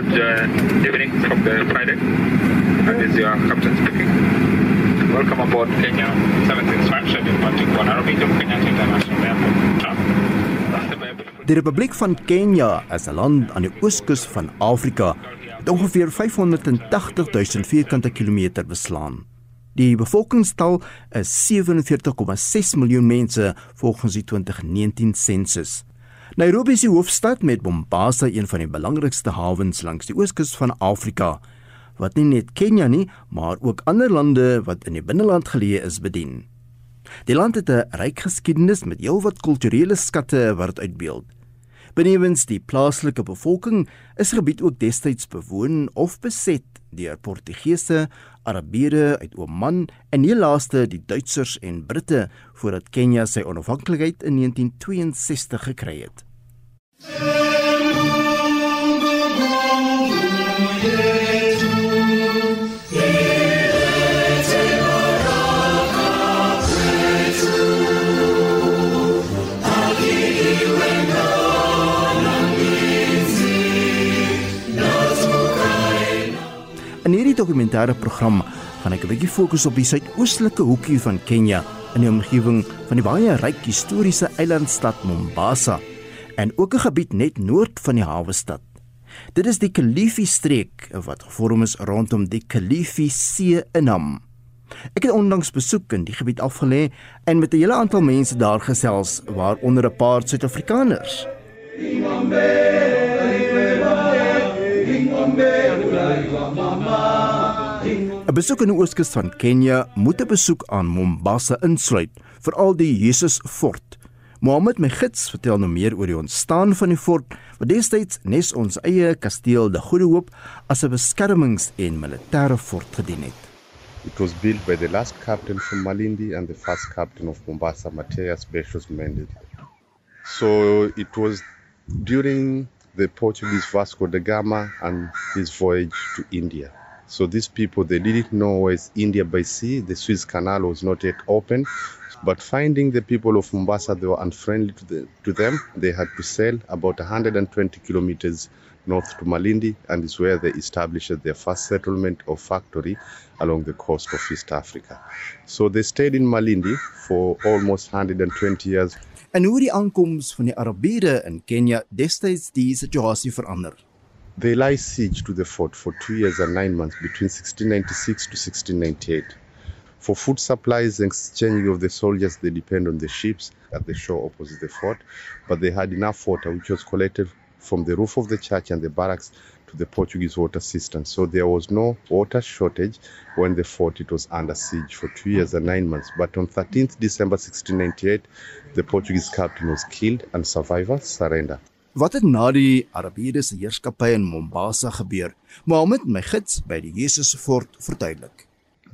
good uh, evening from the Friday. And this is your captain speaking. Welcome aboard Kenya 765 schedule departing for Nairobi to Kenyatta International Airport. Die Republiek van Kenia is 'n land aan die ooskus van Afrika wat ongeveer 580 000 vierkante kilometer beslaan. Die bevolkingstal is 47,6 miljoen mense volgens die 2019 sensus. Nairobi is die hoofstad met Mombasa een van die belangrikste hawens langs die ooskus van Afrika wat nie net Kenia nie, maar ook ander lande wat in die binneland geleë is bedien. Die land het 'n ryk geskiedenis met heelwat kulturele skatte wat dit uitbeeld. Benewens die plaaslike bevolking is gebied ook destyds bewoon of beset deur Portugese, Arabiere uit Oman en nie laaste die Duitsers en Britte voordat Kenia sy onafhanklikheid in 1962 gekry het. In hierdie dokumentêre program gaan ek 'n bietjie fokus op die suidoostelike hoekie van Kenia in die omgewing van die baie ryk historiese eilandstad Mombasa en ook 'n gebied net noord van die hawe stad. Dit is die Kilifi streek wat gevorm is rondom die Kilifi See inham. Ek het onlangs besoek in die gebied afgelê en met 'n hele aantal mense daar gesels, waaronder 'n paar Suid-Afrikaners. 'n Besoek in die ooskus van Kenia moet 'n besoek aan Mombasa insluit, veral die Jesus Fort. Mohammed, my gids, vertel nou meer oor die ontstaan van die fort, wat destyds nes ons eie kasteel De Goeie Hoop as 'n beskermings- en militêre fort gedien het. It was built by the last captain from Malindi and the first captain of Mombasa, Mateus Bechos Mendes. So it was during the Portuguese Vasco da Gama and his voyage to India. So these people, they didn't know where's India by sea. The Suez Canal was not yet open. But finding the people of Mombasa, they were unfriendly to, the, to them. They had to sail about 120 kilometers north to Malindi, and is where they established their first settlement or factory along the coast of East Africa. So they stayed in Malindi for almost 120 years. En hoe die aankoms van die Arabiere in Kenya destyds die situasie verander. They lay siege to the fort for two years and nine months between 1696 to 1698. For food supplies and exchanging of the soldiers, they depend on the ships at the shore opposite the fort. But they had enough water, which was collected from the roof of the church and the barracks to the Portuguese water system. So there was no water shortage when the fort it was under siege for two years and nine months. But on 13th December 1698, the Portuguese captain was killed and survivors surrendered. Wat het na die Arabiere se heerskappy in Mombasa gebeur? Mohammed, my gids by die Jesus Fort, verduidelik.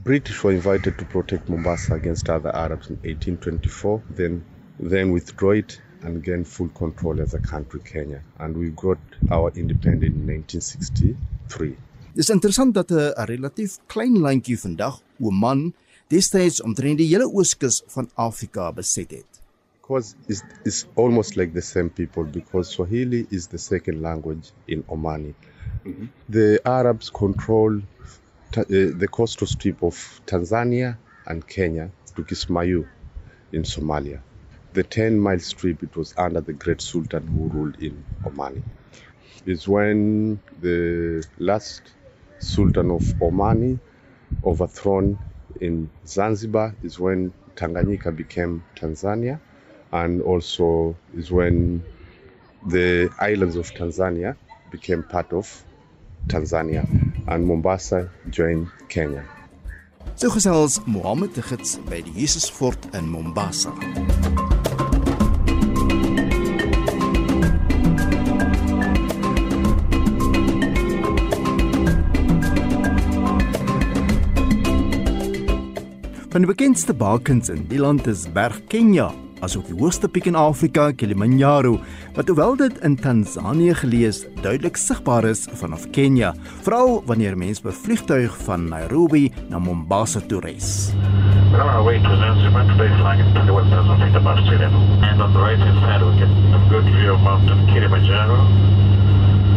British were invited to protect Mombasa against other Arabs in 1824, then then withdraw it and gain full control as a country, Kenya. And we got our independence in 1963. Dis interessant dat 'n relatief klein landjie vandag, Oman, destyds omtrent die hele ooskus van Afrika beset het. Because it's, it's almost like the same people because Swahili is the second language in Omani. The Arabs control uh, the coastal strip of Tanzania and Kenya to Kismayu in Somalia. The 10 mile strip, it was under the great Sultan who ruled in Omani. It's when the last Sultan of Omani overthrown in Zanzibar is when Tanganyika became Tanzania and also is when the islands of Tanzania became part of Tanzania and Mombasa joined Kenya. So gesels Mohammed die gids by die Jesus Fort in Mombasa. Van die bekendste bakens in die land is Berg Kenya, asook die hoogste piek in Afrika, Kilimanjaro, wat hoewel dit in Tansanië gelees, duidelik sigbaar is vanaf Kenya, veral wanneer mense per vliegtuig van Nairobi na Mombasa toe reis. On our way to Zanzibar, today flying at 21,000 feet above sea level. And on the right hand side we get a good view of Mountain Kilimanjaro.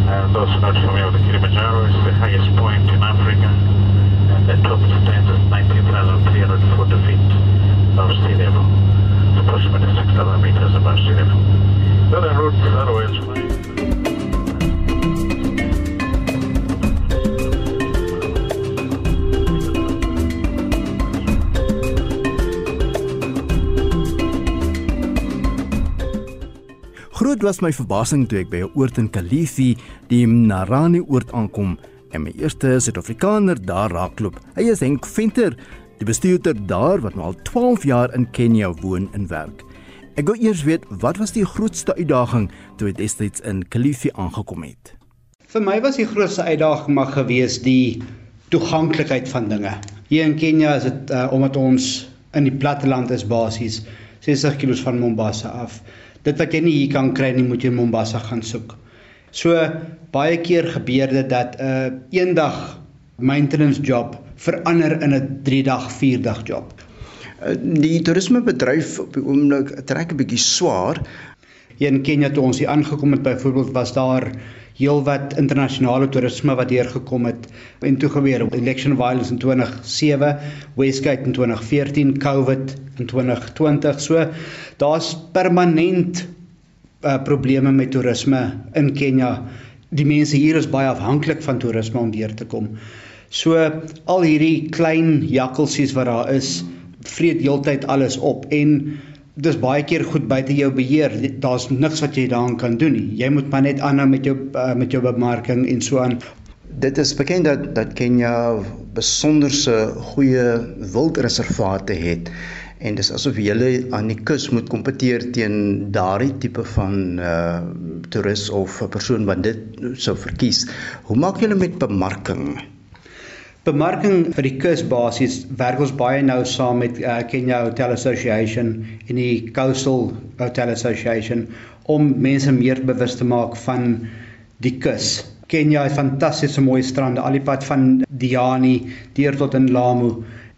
And those not familiar with Kilimanjaro is the highest point in Africa and the top stands at 19,340 feet above sea level. Approximately 6,000 meters above sea level. The other routes are always fine. Groot was my verbasing toe ek by 'n oord in Kalifi, die Narani oord aankom en my eerste Suid-Afrikaner daar raakloop. Hy is Henk Venter, die bestuurder daar wat nou al 12 jaar in Kenia woon en werk. Ek wou eers weet wat was die grootste uitdaging toe hy destyds in Kalifi aangekom het. Vir my was die grootste uitdaging maar gewees die toeganklikheid van dinge. Hier in Kenia is dit uh, omdat ons in die platteland is basies 60 km van Mombasa af. Dit wat jy nie hier kan kry nie, moet jy in Mombasa gaan soek. So baie keer gebeur dit dat 'n uh, eendag maintenance job verander in 'n 3 dag, 4 dag job. Die toerismebedryf op die oomblik trek 'n bietjie swaar. Hier in Kenia toe ons hier aangekom het byvoorbeeld was daar heelwat internasionale toerisme wat hier gekom het en toe gebeur election violence in 2007, Westgate in 2014, COVID in 2020. So daar's permanent uh, probleme met toerisme in Kenia. Die mense hier is baie afhanklik van toerisme om deur te kom. So al hierdie klein jakkelsies wat daar is, vreet heeltyd alles op en dis baie keer goed buite jou beheer. Daar's niks wat jy daaraan kan doen nie. Jy moet maar net aanhou met jou uh, met jou bemarking en so aan. Dit is bekend dat dat Kenia besonderse goeie wildreservate het en dis asof jy aan die kus moet kompeteer teen daardie tipe van uh toerist of 'n persoon wat dit sou verkies. Hoe maak julle met bemarking? Bemarking vir die kus basies werk ons baie nou saam met uh, Kenya Hotel Association en die Coastal Hotel Association om mense meer bewus te maak van die kus. Kenia het fantastiese mooi strande, al die pad van Diani deur tot in Lamu.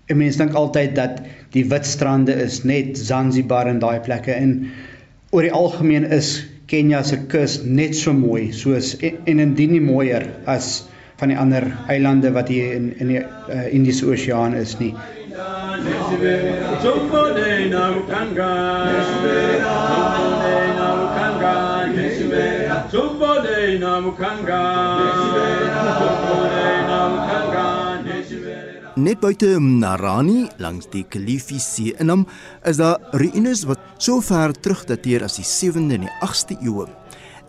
En mense dink altyd dat die wit strande is net Zanzibar en daai plekke en oor die algemeen is Kenia se kus net so mooi soos en, en indien nie mooier as van die ander eilande wat hier in in die uh, Indiese Oseaan is nie. Net buite Narani langs die Kilifi See in hom is daar ruïnes wat so ver terug dateer as die 7de en die 8ste eeue.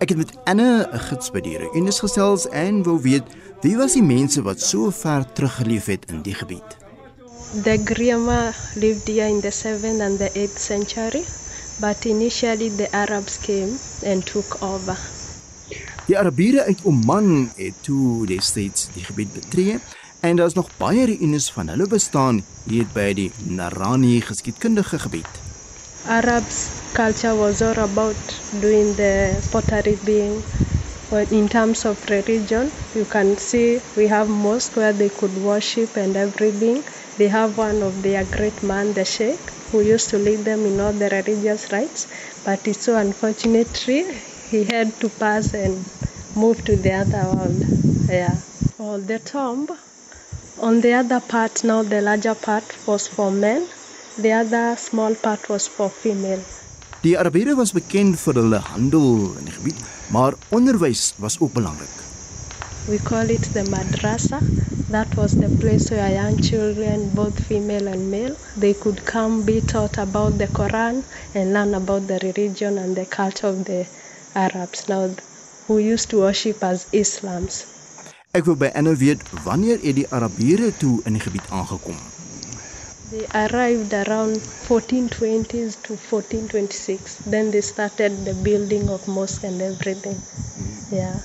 Ek het met Anne 'n gids by die ruïnes gesels en wou weet wie was die mense wat so ver terug geleef het in die gebied. The Griama lived here in the 7th and the 8th century, but initially the Arabs came and took over. Die Arabiere uit Oman het toe destyds die gebied betree en daar's nog baie ruïnes van hulle bestaan hier by die Narani geskiedkundige gebied. Arabs culture was all about doing the pottery thing. But in terms of religion, you can see we have mosque where they could worship and everything. They have one of their great man, the Sheikh, who used to lead them in all the religious rites. But it's so unfortunately he had to pass and move to the other world. Yeah. Well, the tomb on the other part now the larger part was for men the other small part was for female Die Arabiere was bekend vir hulle handel in die gebied, maar onderwys was ook belangrik. we call it the madrasa that was the place where young children both female and male they could come be taught about the quran and learn about the religion and the culture of the arabs now who used to worship as islams Ek wil by Anne weet wanneer het die Arabiere toe in die gebied aangekom? They arrived around 1420s to 1426. Then they started the building of mosque and everything. Yeah.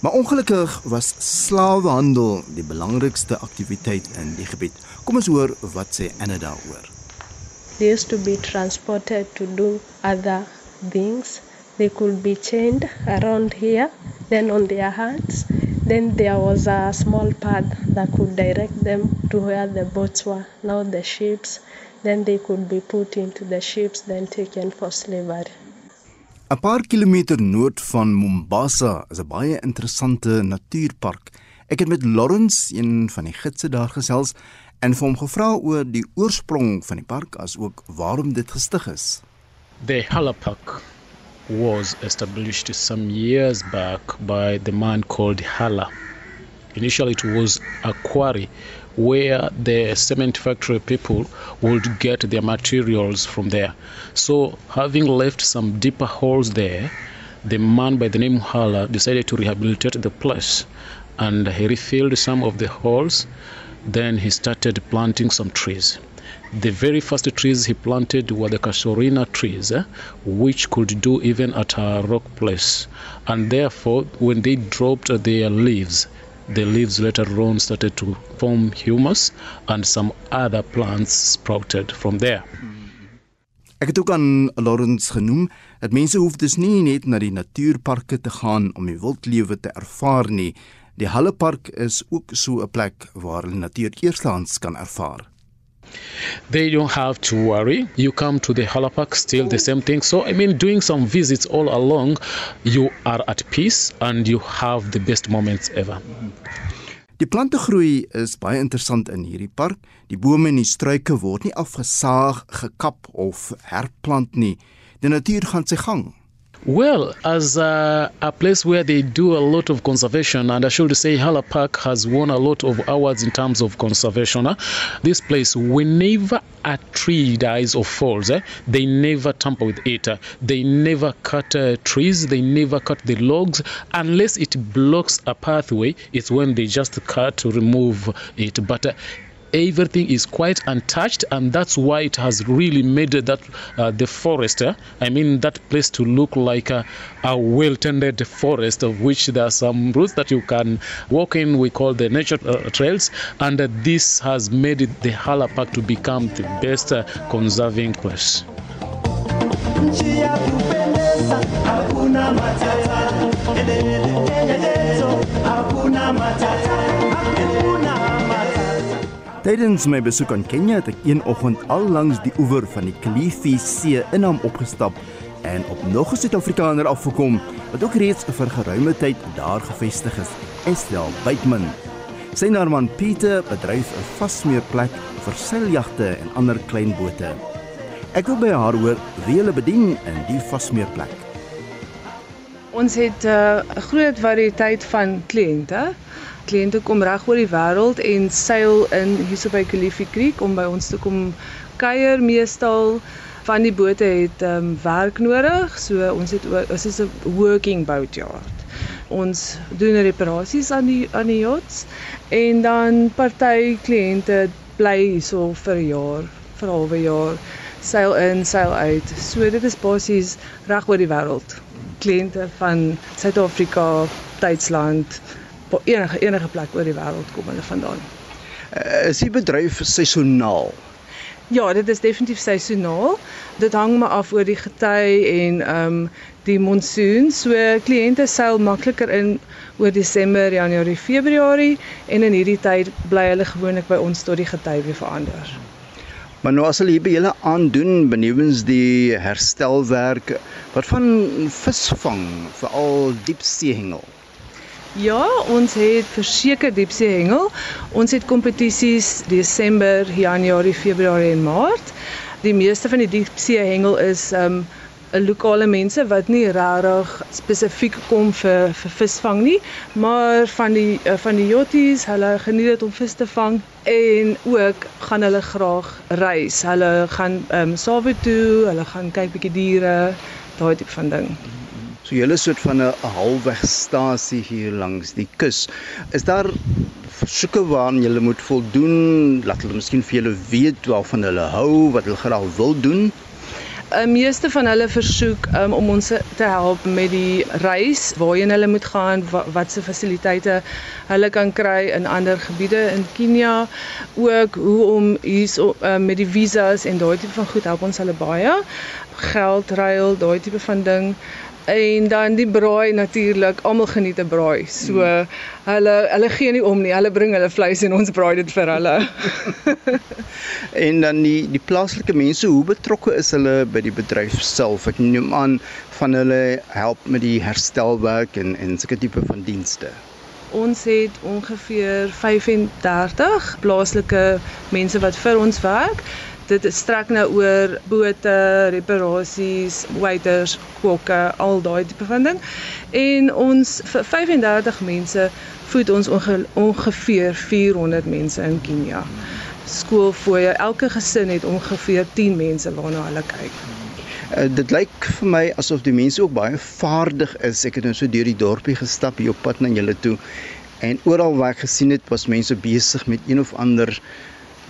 Maar ongelukkig was slawehandel die belangrikste aktiwiteit in die gebied. Kom ons hoor wat sê Anne daaroor. They used to be transported to do other things. They could be chained around here, then on their hands. Then there was a small path that could direct them to where the boats were, now the ships. Then they could be put into the ships, then taken for slavery. 'n Paar kilometer noord van Mombasa is 'n baie interessante natuurpark. Ek het met Lawrence, een van die gidse daar gesels en vir hom gevra oor die oorsprong van die park as ook waarom dit gestig is. The Hala Park was established some years back by the man called Hala. Initially, it was a quarry where the cement factory people would get their materials from there. So, having left some deeper holes there, the man by the name Hala decided to rehabilitate the place and he refilled some of the holes. Then he started planting some trees. The very first trees he planted were the casuarina trees, eh, which could do even at a rock place. And therefore, when they dropped their leaves, the leaves later on started to form humus and some other plants sprouted from there. Ek het ook aan Lawrence genoem dat mense hoef dus nie net na die natuurparke te gaan om die wildlewe te ervaar nie. Die Hallepark is ook so 'n plek waar hulle natuur eerstehands kan ervaar. They don't have to worry. You come to the Hala Park, still the same thing. So, I mean, doing some visits all along, you are at peace and you have the best moments ever. Die plantegroei is baie interessant in hierdie park. Die bome en die struike word nie afgesaag, gekap of herplant nie. Die natuur gaan sy gang. Well, as a, a place where they do a lot of conservation, and I should say Hala Park has won a lot of awards in terms of conservation. Uh, this place, whenever a tree dies or falls, eh, they never tamper with it. Uh, they never cut uh, trees, they never cut the logs unless it blocks a pathway. It's when they just cut to remove it. But uh, everything is quite untouched and that's why it has really made that uh, the forest uh, i mean that place to look like a, a well tended forest of which there are some routes that you can walk in we call the nature uh, trails and uh, this has made the hala park to become the best uh, conserving place Tydens my besoek aan Kenja het ek een oggend al langs die oewer van die Kilifi See inham opgestap en op nog 'n Suid-Afrikaner afgekom wat ook reeds vir geruime tyd daar gevestig is, Estel Buitman. Sy naam Pieter bedryf 'n vasmeerplek vir seiljagte en ander klein bote. Ek wil by haar hoor wie hulle bedien in die vasmeerplek. Ons het uh, 'n uh, groot variëteit van kliënte. Kliënte kom reg oor die wêreld en seil in hierso by Kilifi Creek om by ons te kom kuier meestal van die bote het um, werk nodig. So ons het ons is 'n working boat yard. Ons doen reparasies aan die aan die yachts en dan party kliënte bly hierso vir 'n jaar, vir 'n halwe jaar, seil in, seil uit. So dit is basies reg oor die wêreld. Kliënte van Suid-Afrika, Duitsland, enige enige plek oor die wêreld kom hulle vandaan. Uh, is die bedryf seisoonaal? Ja, dit is definitief seisoonaal. Dit hang maar af oor die gety en ehm um, die monsoon. So kliënte seil makliker in oor Desember, Januarie, Februarie en in hierdie tyd bly hulle gewoonlik by ons tot die gety weer verander. Maar nou as hulle hier by julle aandoen benewens die herstelwerk, wat van visvang, veral diepseehengel? Ja, ons het verseker diepsee hengel. Ons het kompetisies Desember, Januarie, Februarie en Maart. Die meeste van die diepsee hengel is um lokale mense wat nie regtig spesifiek kom vir vir visvang nie, maar van die uh, van die jotties, hulle geniet dit om vis te vang en ook gaan hulle graag reis. Hulle gaan ehm um, Sawe toe, hulle gaan kyk bietjie diere, daai tipe van ding. So julle soort van 'n halwegstasie hier langs die kus. Is daar versoeke waaraan julle moet voldoen? Laat hulle miskien vir julle weet waarvan hulle hou, wat hulle graag wil doen? 'n meeste van hulle versoek um, om ons te help met die reis, waarheen hulle moet gaan, wat, se fasiliteite hulle kan kry in ander gebiede in Kenia, ook hoe om hier um, met die visas en daai tipe van goed help ons hulle baie. Geld ruil, daai tipe van ding. En dan die braai natuurlik, almal geniet 'n braai. So hulle hulle gee nie om nie. Hulle bring hulle vleis en ons braai dit vir hulle. En dan die die plaaslike mense, hoe betrokke is hulle by die bedryf self? Ek neem aan van hulle help met die herstelwerk en en sulke tipe van dienste. Ons het ongeveer 35 plaaslike mense wat vir ons werk. Dit strek nou oor bote, reparasies, waiters, kokke, al daai tipe van ding. En ons vir 35 mense voed ons onge, ongeveer 400 mense in Kenia. Skoolfooie, elke gesin het ongeveer 10 mense waarna hulle kyk. Uh, dit lyk vir my asof die mense ook baie vaardig is. Ek het nou so deur die dorpie gestap hier op pad na julle toe en oral waar ek gesien het was mense besig met een of ander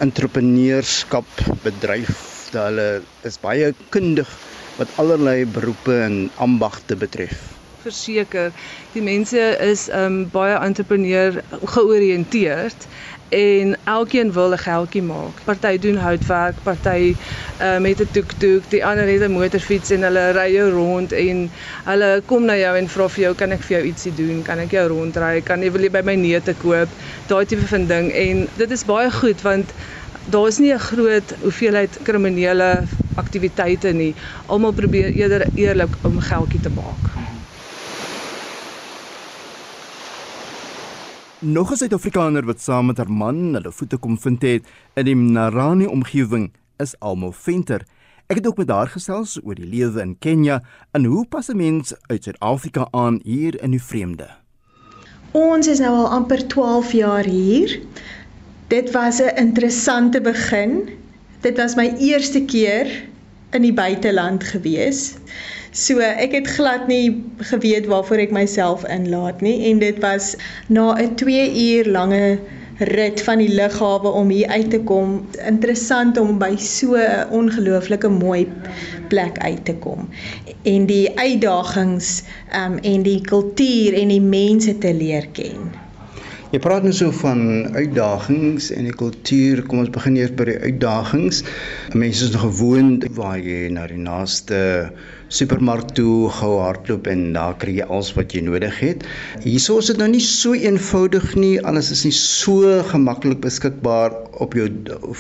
entrepreneurskap bedryf. Hulle is baie kundig wat allerlei beroepe en ambagte betref. Verseker, die mense is um baie entrepreneur georiënteerd en elkeen wil 'n geldjie maak. Party doen houtwerk, party uh, met 'n toektoek, die ander het 'n motorfiets en hulle ry jou rond en hulle kom na jou en vra vir jou, kan ek vir jou ietsie doen? Kan ek jou rondry? Kan jy wil jy by my neute koop? Daai tipe van ding en dit is baie goed want daar is nie 'n groot hoeveelheid kriminele aktiwiteite nie. Almal probeer eerder eerlik om geldjie te maak. Nog 'n Suid-Afrikaner wat saam met haar man hulle voete kom vind het in die Narani omgewing is Almo Venter. Ek het ook met haar gesels oor die lewe in Kenja en hoe pas 'n mens uit Suid-Afrika aan hier in die vreemde. Ons is nou al amper 12 jaar hier. Dit was 'n interessante begin. Dit was my eerste keer in die buiteland gewees. So ek het glad nie geweet waarvoor ek myself inlaat nie en dit was na 'n 2 uur lange rit van die lughawe om hier uit te kom interessant om by so 'n ongelooflike mooi plek uit te kom en die uitdagings um, en die kultuur en die mense te leer ken. Jy praat nou so van uitdagings en die kultuur. Kom ons begin eers by die uitdagings. Mense is nog gewoond waar jy na die naaste supermark toe gou hardloop en daar kry jy alles wat jy nodig het. Hierso is dit nou nie so eenvoudig nie. Alles is nie so gemaklik beskikbaar op jou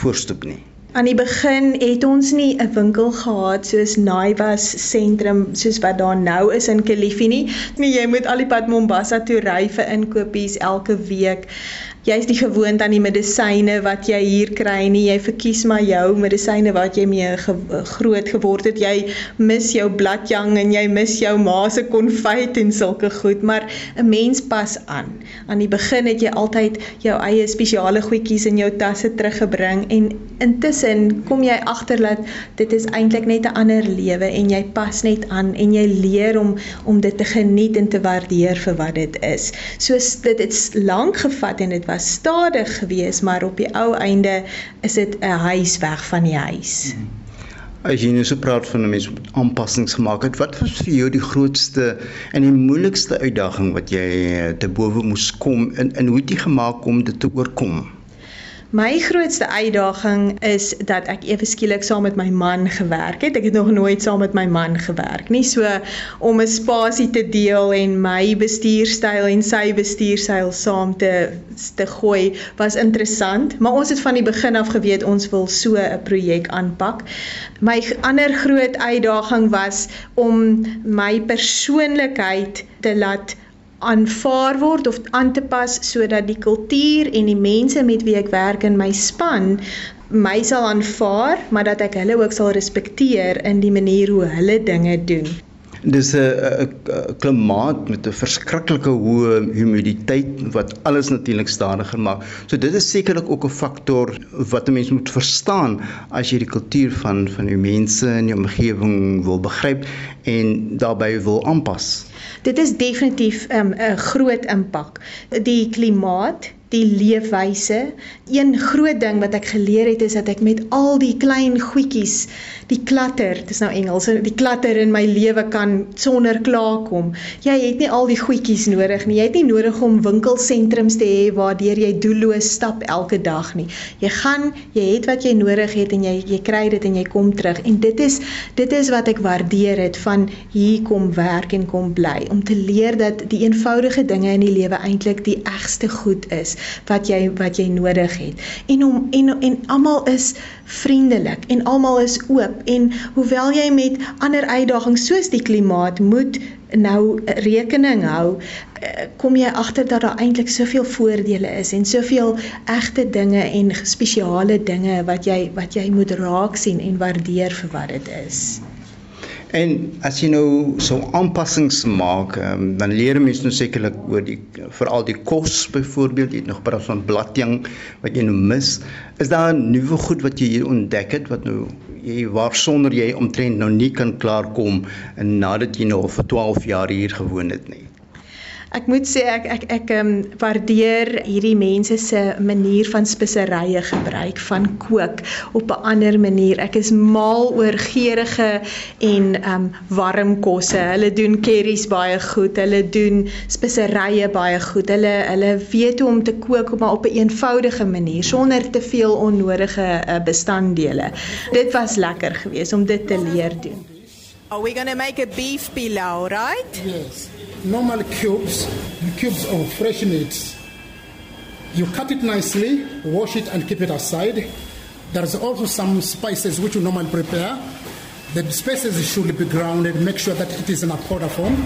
voorstoep nie. Aan die begin het ons nie 'n winkel gehad soos Naivas sentrum soos wat daar nou is in Kilifi nie. Nee, jy moet al die pad Mombasa toe ry vir inkopies elke week. Jy's nie gewoond aan die medisyne wat jy hier kry nie. Jy verkies maar jou medisyne wat jy mee ge groot geword het. Jy mis jou bladjang en jy mis jou ma se konfyt en sulke goed, maar 'n mens pas aan. Aan die begin het jy altyd jou eie spesiale goedjies in jou tasse teruggebring en intussen kom jy agter dat dit is eintlik net 'n ander lewe en jy pas net aan en jy leer om om dit te geniet en te waardeer vir wat dit is. So dit het lank gevat en dit was stadig geweest, maar op die ou einde is dit 'n huis weg van die huis. As jy nou so praat van 'n mens wat aanpassings gemaak het, wat was vir jou die grootste en die moeilikste uitdaging wat jy te bowe moes kom en en hoe het jy gemaak om dit te oorkom? My grootste uitdaging is dat ek ewe skielik saam met my man gewerk het. Ek het nog nooit saam met my man gewerk nie. So om 'n spasie te deel en my bestuurstyl en sy bestuurstyl saam te te gooi was interessant, maar ons het van die begin af geweet ons wil so 'n projek aanpak. My ander groot uitdaging was om my persoonlikheid te laat aanvaar word of aan te pas sodat die kultuur en die mense met wie ek werk in my span my sal aanvaar, maar dat ek hulle ook sal respekteer in die manier hoe hulle dinge doen. Dis 'n klimaat met 'n verskriklike hoë humiditeit wat alles natuurlik stadiger maak. So dit is sekerlik ook 'n faktor wat 'n mens moet verstaan as jy die kultuur van van die mense in jou omgewing wil begryp en daarbey wil aanpas. Dit is definitief 'n um, groot impak. Die klimaat die leefwyse. Een groot ding wat ek geleer het is dat ek met al die klein goedjies, die klatter, dis nou Engels, die klatter in my lewe kan sonder klaarkom. Jy het nie al die goedjies nodig nie. Jy het nie nodig om winkelsentrums te hê waardeur jy doelloos stap elke dag nie. Jy gaan, jy het wat jy nodig het en jy jy kry dit en jy kom terug. En dit is dit is wat ek waardeer het van hier kom werk en kom bly om te leer dat die eenvoudige dinge in die lewe eintlik die egste goed is wat jy wat jy nodig het. En om en en almal is vriendelik en almal is oop en hoewel jy met ander uitdagings soos die klimaat moet nou rekening hou eh, kom jy agter dat daar eintlik soveel voordele is en soveel egte dinge en spesiale dinge wat jy wat jy moet raak sien en waardeer vir wat dit is. En as jy nou so aanpassings maak, um, dan leer mense nou sekerlik oor die veral die kos byvoorbeeld, jy het nog praat van bladjang wat jy nou mis. Is daar nuwe goed wat jy hier ontdek het wat nou jy waarsonder jy omtrent nou nie kan klaarkom en nadat jy nou vir 12 jaar hier gewoon het nie? Ek moet sê ek ek ek ehm um, waardeer hierdie mense se manier van speserye gebruik, van kook op 'n ander manier. Ek is mal oor geurende en ehm um, warm kosse. Hulle doen curries baie goed. Hulle doen speserye baie goed. Hulle hulle weet hoe om te kook op 'n eenvoudige manier sonder te veel onnodige uh, bestanddele. Dit was lekker geweest om dit te leer doen. Are we going to make a beef pilau, right? Yes. normal cubes, cubes of fresh meat. You cut it nicely, wash it, and keep it aside. There's also some spices which you normally prepare. The spices should be grounded. Make sure that it is in a powder form.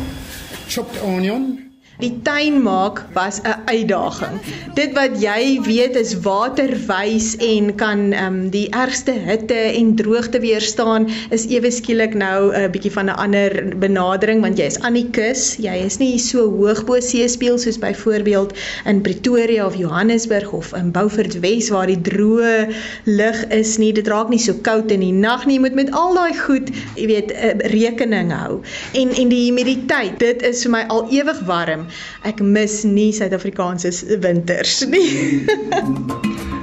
Chopped onion, Die tuin maak was 'n uitdaging. Dit wat jy weet is waterwys en kan ehm um, die ergste hitte en droogte weerstaan is ewe skielik nou 'n uh, bietjie van 'n ander benadering want jy is aan die kus. Jy is nie so hoog bo seespieël soos byvoorbeeld in Pretoria of Johannesburg of in Beaufort Wes waar die droë lug is nie. Dit raak nie so koud in die nag nie. Jy moet met al daai goed, jy weet, uh, rekening hou. En en die humiditeit, dit is vir my al ewig warm ek mis nie Suid-Afrikaanse winters nie.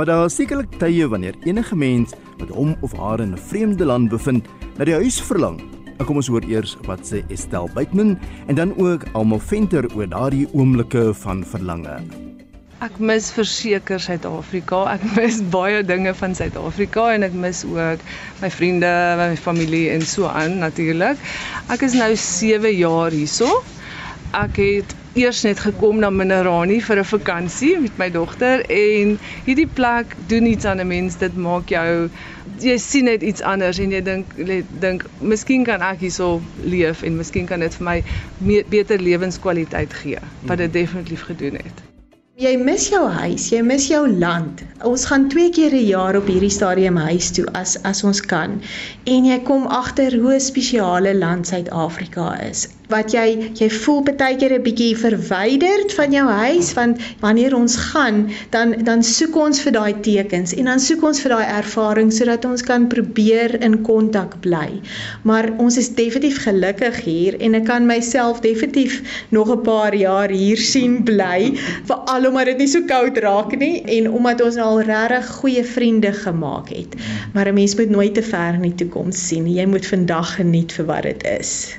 maar daar is sekerlik tye wanneer enige mens wat hom of haar in 'n vreemde land bevind, na die huis verlang. Ek kom ons hoor eers wat sê Estel Buitman en dan ook almal venter oor daardie oomblikke van verlange. Ek mis verseker Suid-Afrika. Ek mis baie dinge van Suid-Afrika en ek mis ook my vriende, my familie en so aan natuurlik. Ek is nou 7 jaar hierso. Ek het eers net gekom na Minerani vir 'n vakansie met my dogter en hierdie plek doen iets aan 'n mens. Dit maak jou jy sien net iets anders en jy dink dink miskien kan ek hierso leef en miskien kan dit vir my beter lewenskwaliteit gee wat dit definitief gedoen het. Jy mis jou huis, jy mis jou land. Ons gaan twee keer 'n jaar op hierdie stadium huis toe as as ons kan. En jy kom agter hoe spesiale land Suid-Afrika is wat jy jy voel baie keer 'n bietjie verwyderd van jou huis want wanneer ons gaan dan dan soek ons vir daai tekens en dan soek ons vir daai ervaring sodat ons kan probeer in kontak bly. Maar ons is definitief gelukkig hier en ek kan myself definitief nog 'n paar jaar hier sien bly veral omdat dit nie so koud raak nie en omdat ons al regtig goeie vriende gemaak het. Maar 'n mens moet nooit te ver in die toekoms sien. Jy moet vandag geniet vir wat dit is.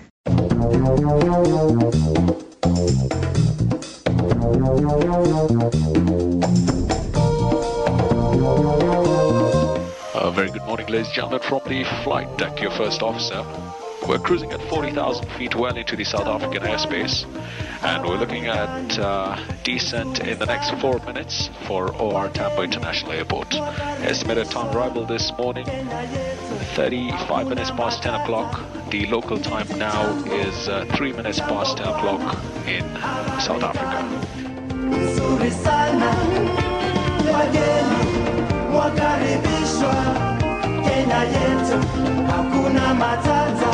A very good morning, ladies and gentlemen, from the flight deck, your first officer. We're cruising at 40,000 feet well into the South African airspace, and we're looking at uh, descent in the next four minutes for OR Tampa International Airport. Estimated time arrival this morning 35 minutes past 10 o'clock. The local time now is uh, 3 minutes past 10 o'clock in South Africa. Kenya yetu hakuna matata.